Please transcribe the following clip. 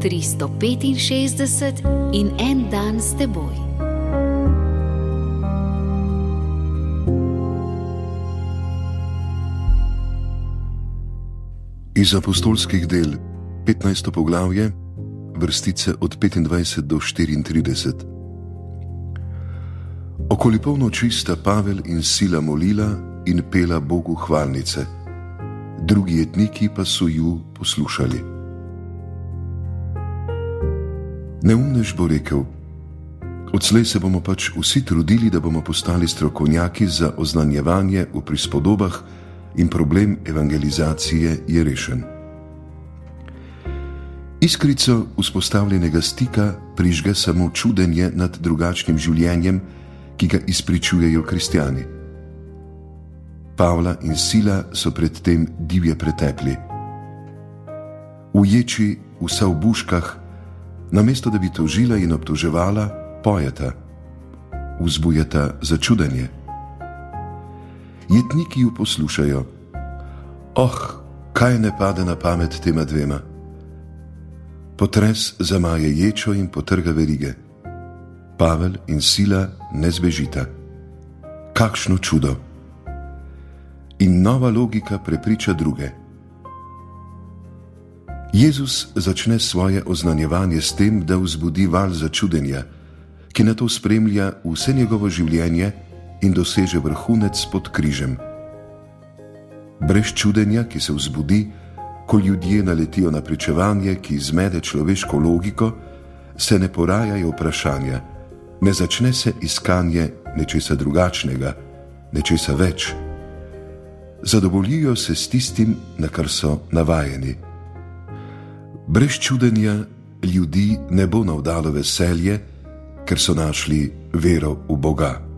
365 in en dan s teboj. Iz apostolskih del 15. poglavje, vrstice od 25 do 34. Okoli polnoči sta Pavel in Sila molila in pela Bogu hvalnice, drugi etniki pa so ju poslušali. Neumnež bo rekel: Odslej se bomo pač vsi trudili, da bomo postali strokovnjaki za oznanjevanje v prispodobah in problem evangelizacije je rešen. Iskrico vzpostavljenega stika prižge samo čudenje nad drugačnim življenjem, ki ga izpričujejo kristijani. Pavla in Sila so predtem divje pretekli. Uječi v buškah, namesto da bi tožila in obtoževala, pojeta, vzbujata začudenje. Jetniki ju poslušajo. Oh, kaj ne pade na pamet tema dvema? Potres zamaje ječo in potrga verige. Pavel in sila ne zbežita. Kakšno čudo! In nova logika prepriča druge. Jezus začne svoje oznanjevanje s tem, da vzbudi val začudenja, ki na to spremlja vse njegovo življenje in doseže vrhunec pod križem. Brez čudenja, ki se vzbudi, ko ljudje naletijo na pričevanje, ki zmede človeško logiko, se ne porajajo vprašanja, ne začne se iskanje nečesa drugačnega, nečesa več. Zadovoljijo se s tistim, na kar so navajeni. Brez čudenja ljudi ne bo navdalo veselje, ker so našli vero v Boga.